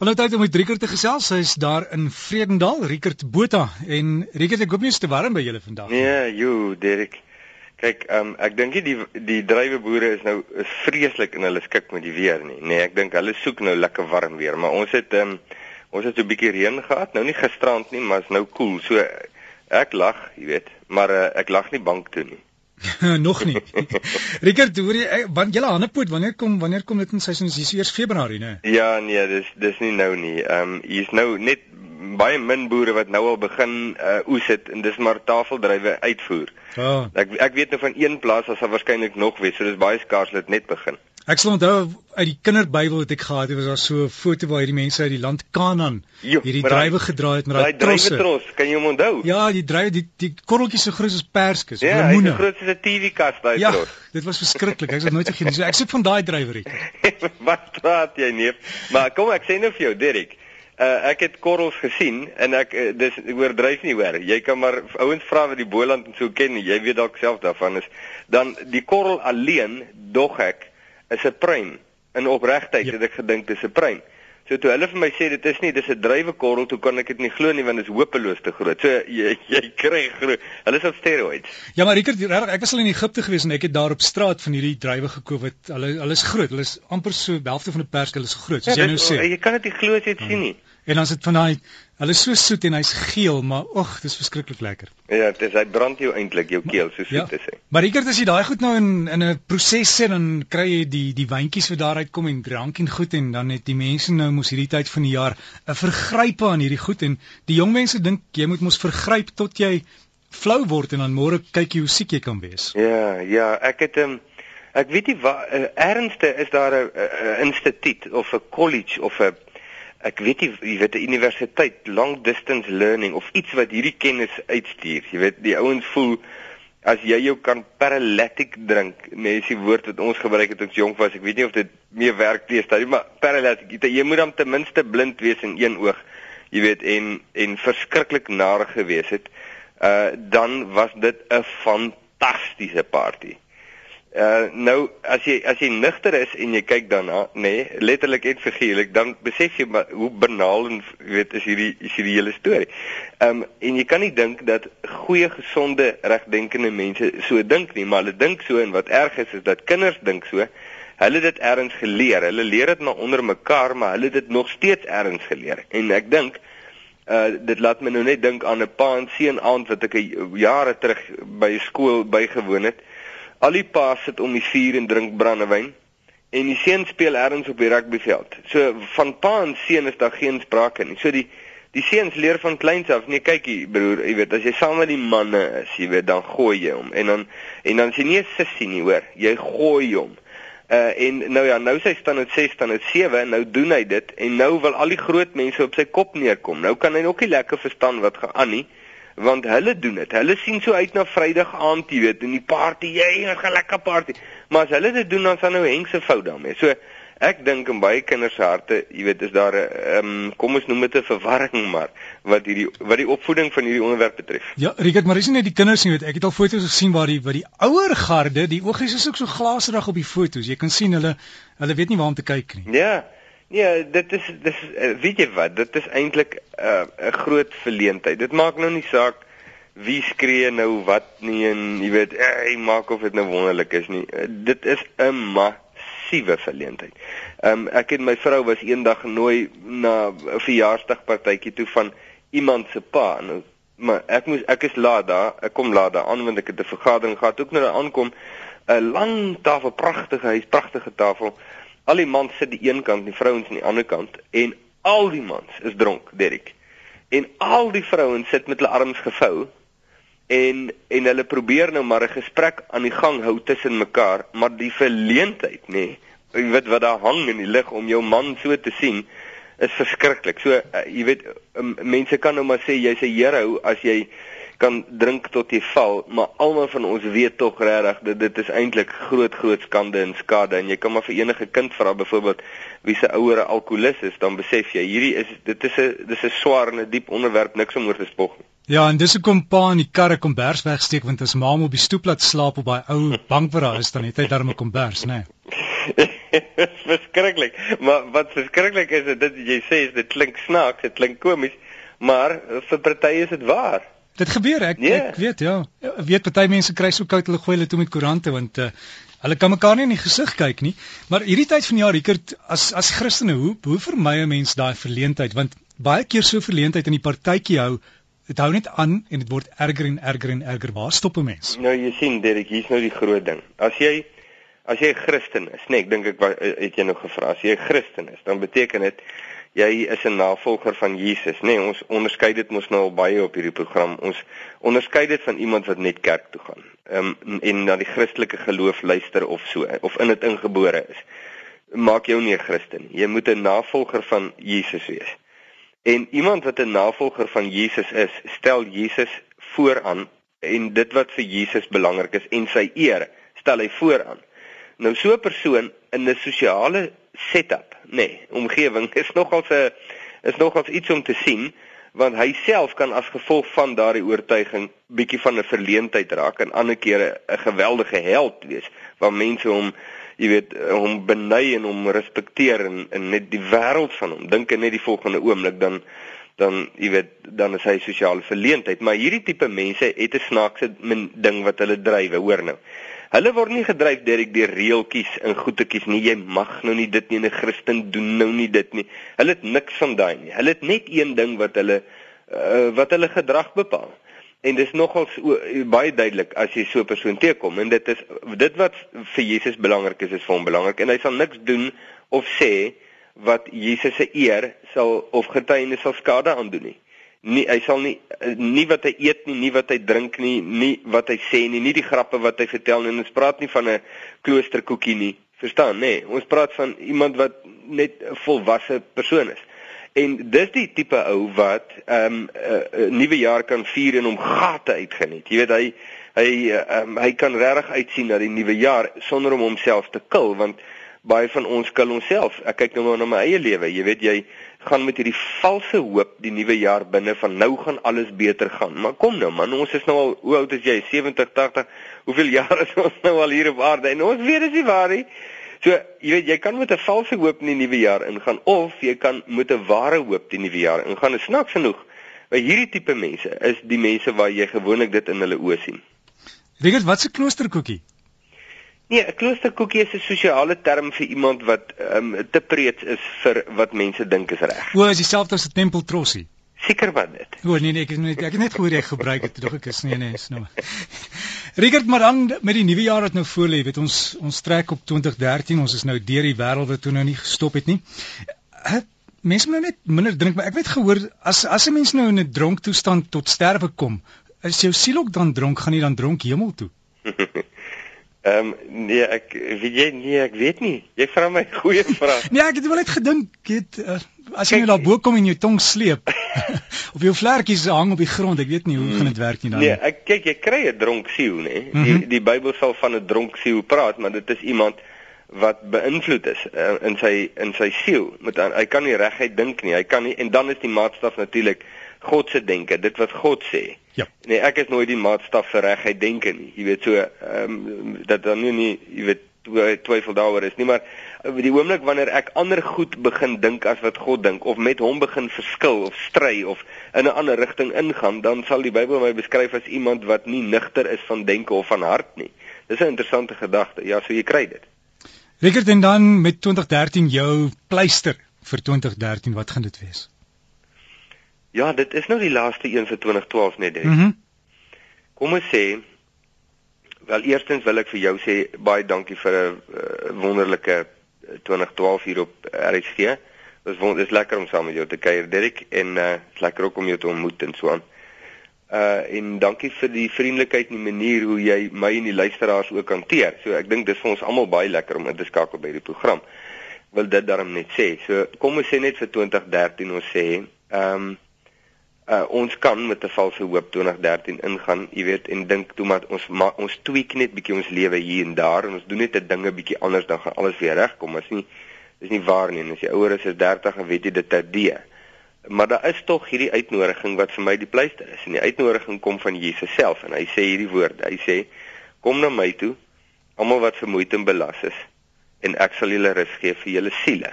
Hallo tyd om met Rickert te gesels. Hy's daar in Vredendal, Rickert Botha en Rickert, ek hoop nie is te warm by julle vandag nie. Nee, jo, Derek. Kyk, um, ek dink die die druiweboere is nou is vreeslik in hulle skik met die weer nie. Nee, ek dink hulle soek nou lekker warm weer, maar ons het um, ons het so 'n bietjie reën gehad. Nou nie gisterand nie, maar is nou koel. Cool. So ek lag, jy weet, maar uh, ek lag nie bank toe nie. nog nie. Rickert, hoor jy eh, want julle handepoot wanneer kom wanneer kom dit in seisoen? Dis eers Februarie, né? Ja, nee, dis dis nie nou nie. Ehm um, hier's nou net baie min boere wat nou al begin uh, oes het en dis maar tafeldrywe uitvoer. Ja. Oh. Ek ek weet nou van een plaas as daar waarskynlik nog wees, so dis baie skaars dat net begin. Ek sal onthou uit die kinderbybel wat ek gehad het, was daar so 'n foto waar hierdie mense uit die land Kanaan hierdie drywe gedra het met daai trosse. Daai tros, kan jy hom onthou? Ja, die drywe, die die korreltjies so groot soos perskes, ja, lemoene. Ja, so groot soos 'n TV-kas daai ja, tros. Ja, dit was verskriklik. Ek het nooit vergeet nie. So ek soek van daai drywerie. Wat praat jy nie? Maar kom ek sê nou vir jou, Dirk. Uh, ek het korrels gesien en ek uh, dis ek oordryf nie hoor. Jy kan maar ouens vra wat die Boland en so ken, jy weet dalk self daarvan is dan die korrel alleen dog ek is 'n pruim. In opregtheid ja. het ek gedink dis 'n pruim. So toe hulle vir my sê dit is nie, dis 'n druiwekorrel, toe kan ek dit nie glo nie want dit is hopeloos te groot. So jy jy kry groot. Hulle is op steroids. Ja, maar Rickert, regtig, ek was al in Egipte gewees en ek het daar op straat van hierdie druiwe gekoop wat hulle hulle is groot. Hulle is amper so helfte van 'n persk, hulle is groot, soos ja, jy nou sê. Jy kan dit nie glo as jy dit sien nie. En dan sit van daai hulle is so soet en hy's geel, maar ag, dis verskriklik lekker. Ja, dit is hy brand jou eintlik jou keel so soet ja. te sê. Maar Rickert, as jy daai goed nou in in 'n proses sit dan kry jy die die wyntjies wat daaruit kom en drank en goed en dan het die mense nou mos hierdie tyd van die jaar 'n vergrype aan hierdie goed en die jong mense dink jy moet mos vergryp tot jy flou word en dan môre kyk jy hoe siek jy kan wees. Ja, ja, ek het 'n um, ek weet nie wat uh, ernste is daar 'n instituut of 'n college of 'n ek weet nie jy weet 'n universiteit long distance learning of iets wat hierdie kennis uitstuur. Jy weet die ouens voel as jy jou kan paralytic drink nee is die woord wat ons gebruik het toe ons jonk was ek weet nie of dit meer werk teenoor maar paralytic jy moet dan ten minste blind wees in een oog jy weet en en verskriklik naar gewees het. Uh dan was dit 'n fantastiese party Uh nou as jy as jy nigter is en jy kyk daarna, nê, nee, letterlik en figuurlik, dan besef jy maar hoe banaal en weet is hierdie is hierdie hele storie. Um en jy kan nie dink dat goeie gesonde regdenkende mense so dink nie, maar hulle dink so en wat erg is is dat kinders dink so. Hulle het dit ergens geleer. Hulle leer dit maar onder mekaar, maar hulle het dit nog steeds ergens geleer. En ek dink uh dit laat my nou net dink aan 'n pa en seun aand wat ek jare terug by skool bygewoon het. Al die paas sit om die vuur en drink brandewyn en die seun speel ergens op die rugbyveld. So van pa en seun is daar geen sprake nie. So die die seuns leer van kleins af, nee kykie broer, jy weet as jy saam met die manne is, jy weet dan gooi jy hom en dan en dan sien nie sussie nie, hoor. Jy gooi hom. Uh en nou ja, nou sy staan met 6 staan met 7 en nou doen hy dit en nou wil al die groot mense op sy kop neerkom. Nou kan hy ook nie lekker verstaan wat gaan aan nie want hulle doen dit. Hulle sien so uit na Vrydag aand, jy weet, in die party, jy, 'n lekker party. Maar as hulle dit doen dan sal nou hengse fout daarmee. So ek dink in baie kinders se harte, jy weet, is daar 'n ehm um, kom ons noem dit 'n verwarring maar wat hierdie wat die opvoeding van hierdie onderwerp betref. Ja, Rickert, maar dis nie net die kinders nie, weet ek het al foto's gesien waar die wat die ouer garde, die oogies is ook so glaserig op die foto's. Jy kan sien hulle hulle weet nie waar om te kyk nie. Ja. Nee, dit is dis eh, weet jy wat, dit is eintlik eh, 'n uh, groot verleentheid. Dit maak nou nie saak wie skree nou wat nie en jy weet, hy eh, maak of dit nou wonderlik is nie. Dit is 'n massiewe verleentheid. Ehm um, ek en my vrou was eendag genooi na 'n verjaarsdagpartytjie toe van iemand se pa. Nou, maar ek moes ek is laat daar. Ek kom laat daar aan want ek het 'n vergadering gehad. Ook nou daar aankom 'n lang tafel, pragtige huis, pragtige tafel. Al die mans sit die een kant, die vrouens aan die ander kant en al die mans is dronk, Derek. En al die vrouens sit met hulle arms gevou en en hulle probeer nou maar 'n gesprek aan die gang hou tussen mekaar, maar die verleentheid, nê, nee, wat wat daar hang in die lig om jou man so te sien is verskriklik. So uh, jy weet um, mense kan nou maar sê jy's 'n hero as jy kan drink tot jy val, maar almal van ons weet tog regtig dat dit is eintlik groot groot skande en skade en jy kan maar vir enige kind vra byvoorbeeld wie se ouer 'n alkolikus is, dan besef jy hierdie is dit is 'n dis 'n swaar en 'n diep onderwerp niks om oor te spog nie. Ja, en dis hoekom pa in die karre kombers wegsteek want as ma op die stoep laat slaap op daai ou bank waar daar is, dan het hy darm 'n kombers, né? Nee. verskriklik. Maar wat verskriklik is dit jy sê is dit klink snaaks, dit klink komies, maar vir party is dit waar. Dit gebeur ek nee. ek weet ja. Ek weet party mense kry so koud hulle gooi hulle toe met koerante want uh, hulle kan mekaar nie in die gesig kyk nie. Maar hierdie tyd van jaar Rickert as as Christene hoe hoe vermy 'n mens daai verleentheid want baie keer so verleentheid in die partytjie hou dit hou net aan en dit word erger en erger en erger. Waar stop 'n mens? Nou jy sien Derek, hier's nou die groot ding. As jy as jy 'n Christen is, nee, ek dink ek het jy nou gevra, as jy 'n Christen is, dan beteken dit jy is 'n navolger van Jesus, nê? Nee, ons onderskei dit mos nou al baie op hierdie program. Ons onderskei dit van iemand wat net kerk toe gaan. Ehm um, en na die Christelike geloof luister of so of in dit ingebore is. Maak jou nie 'n Christen. Jy moet 'n navolger van Jesus wees. En iemand wat 'n navolger van Jesus is, stel Jesus vooraan en dit wat vir Jesus belangrik is en sy eer stel hy vooraan. Nou so 'n persoon in 'n sosiale setup, nê, nee, omgewing is nogals 'n is nogals iets om te sien want hy self kan as gevolg van daardie oortuiging bietjie van 'n verleentheid raak en ander kere 'n geweldige held wees waar mense hom jy weet hom beny en hom respekteer en, en net die wêreld van hom. Dink net die volgende oomblik dan dan jy weet dan is hy sosiale verleentheid. Maar hierdie tipe mense het 'n snaakse ding wat hulle drywe hoor nou Hulle word nie gedryf deur ek die reeltjies in goedetjies nie. Jy mag nou nie dit nie. 'n Christen doen nou nie dit nie. Hulle het niks van daai nie. Hulle het net een ding wat hulle uh, wat hulle gedrag bepaal. En dis nogal baie duidelik as jy so 'n persoon teekom en dit is dit wat vir Jesus belangrik is, is vir hom belangrik en hy sal niks doen of sê wat Jesus se eer sal of getuienis sal skade aan doen nie nie hy sal nie nie wat hy eet nie, nie wat hy drink nie, nie wat hy sê nie, nie die grappe wat hy vertel nie. Ons praat nie van 'n kloosterkoekie nie. Verstaan, nê? Nee, ons praat van iemand wat net 'n volwasse persoon is. En dis die tipe ou wat ehm um, 'n uh, uh, nuwe jaar kan vier en hom gate uitgeniet. Jy weet hy hy um, hy kan regtig uitsien na die nuwe jaar sonder om homself te kil want baie van ons kil onsself. Ek kyk nou maar na my eie lewe. Jy weet jy gaan met hierdie valse hoop die nuwe jaar binne van nou gaan alles beter gaan. Maar kom nou man, ons is nou al hoe oud is jy? 70, 80. Hoeveel jaar is ons nou al hier op aarde? En ons weet dis nie waar nie. So, jy weet, jy kan met 'n valse hoop in die nuwe jaar ingaan of jy kan met 'n ware hoop die nuwe jaar ingaan. En snaaks genoeg, by hierdie tipe mense is die mense waar jy gewoonlik dit in hulle oë sien. Rigert, wat 'n kloosterkoekie? Nee, 'n kloosterkoekie is 'n sosiale term vir iemand wat um, te preets is vir wat mense dink is reg. O, is dieselfde as 'n tempeltrossie. Seker wat dit. O nee nee, ek het net ek het net gehoor jy gebruik dit, dog ek is nee nee, is nou. Richard, maar dan met die nuwe jaar wat nou voor lê, weet ons ons trek op 2013, ons is nou deur die wêreld wat toe nou nie gestop het nie. Mense moet nou net minder drink, maar ek het gehoor as as 'n mens nou in 'n dronk toestand tot sterwe kom, is jou siel ook dan dronk, gaan jy dan dronk hemel toe? Ehm um, nee, ek weet jy nee, ek weet nie. Jy vra my goeie vraag. nee, ek het wel net gedink, het uh, as jy Kijk, nou daar bo kom en jou tong sleep of jou vlekkies hang op die grond, ek weet nie hoe hmm. gaan dit werk nie dan. Nee, ek kyk jy kry 'n dronk siel, nê. Die mm -hmm. die Bybel sal van 'n dronk siel praat, maar dit is iemand wat beïnvloed is uh, in sy in sy siel. Met hy kan nie reguit dink nie. Hy kan nie en dan is die maatstaf natuurlik God se denke, dit wat God sê. Ja. Nee, ek is nooit die maatstaf vir regheid denke nie. Jy weet so, ehm um, dat dan nie, nie jy weet twyfel daaroor is nie, maar eh, die oomblik wanneer ek ander goed begin dink as wat God dink of met hom begin verskil of stry of in 'n ander rigting ingaan, dan sal die Bybel my beskryf as iemand wat nie nigter is van denke of van hart nie. Dis 'n interessante gedagte. Ja, so jy kry dit. Rickert en dan met 2013 jou pleister vir 2013, wat gaan dit wees? Ja, dit is nou die laaste een vir 2012 net dit. Mm Kom ons sê wel eerstens wil ek vir jou sê baie dankie vir 'n uh, wonderlike 2012 hier op RSG. Dit is wonder, is lekker om saam met jou te kuier, Dirk, en uh lekker ook om jou te ontmoet en so aan. Uh en dankie vir die vriendelikheid en die manier hoe jy my en die luisteraars ook hanteer. So ek dink dis vir ons almal baie lekker om in te skakel by die program. Wil dit daarom net sê. So kom ons sê net vir 2013 ons sê, ehm um, uh, ons kan met 'n valse hoop 2013 ingaan, jy weet, en dink toe maar ons ma, ons tweak net bietjie ons lewe hier en daar en ons doen net 'n dinge bietjie anders dan gaan alles weer regkom. Is nie is nie waar nie. As jy ouer is as 30 en weet jy dit terdee. Maar daar is tog hierdie uitnodiging wat vir my die pleister is. En die uitnodiging kom van Jesus self en hy sê hierdie woorde. Hy sê: "Kom na my toe, almal wat vermoeid en belas is, en ek sal julle rus gee vir julle siele.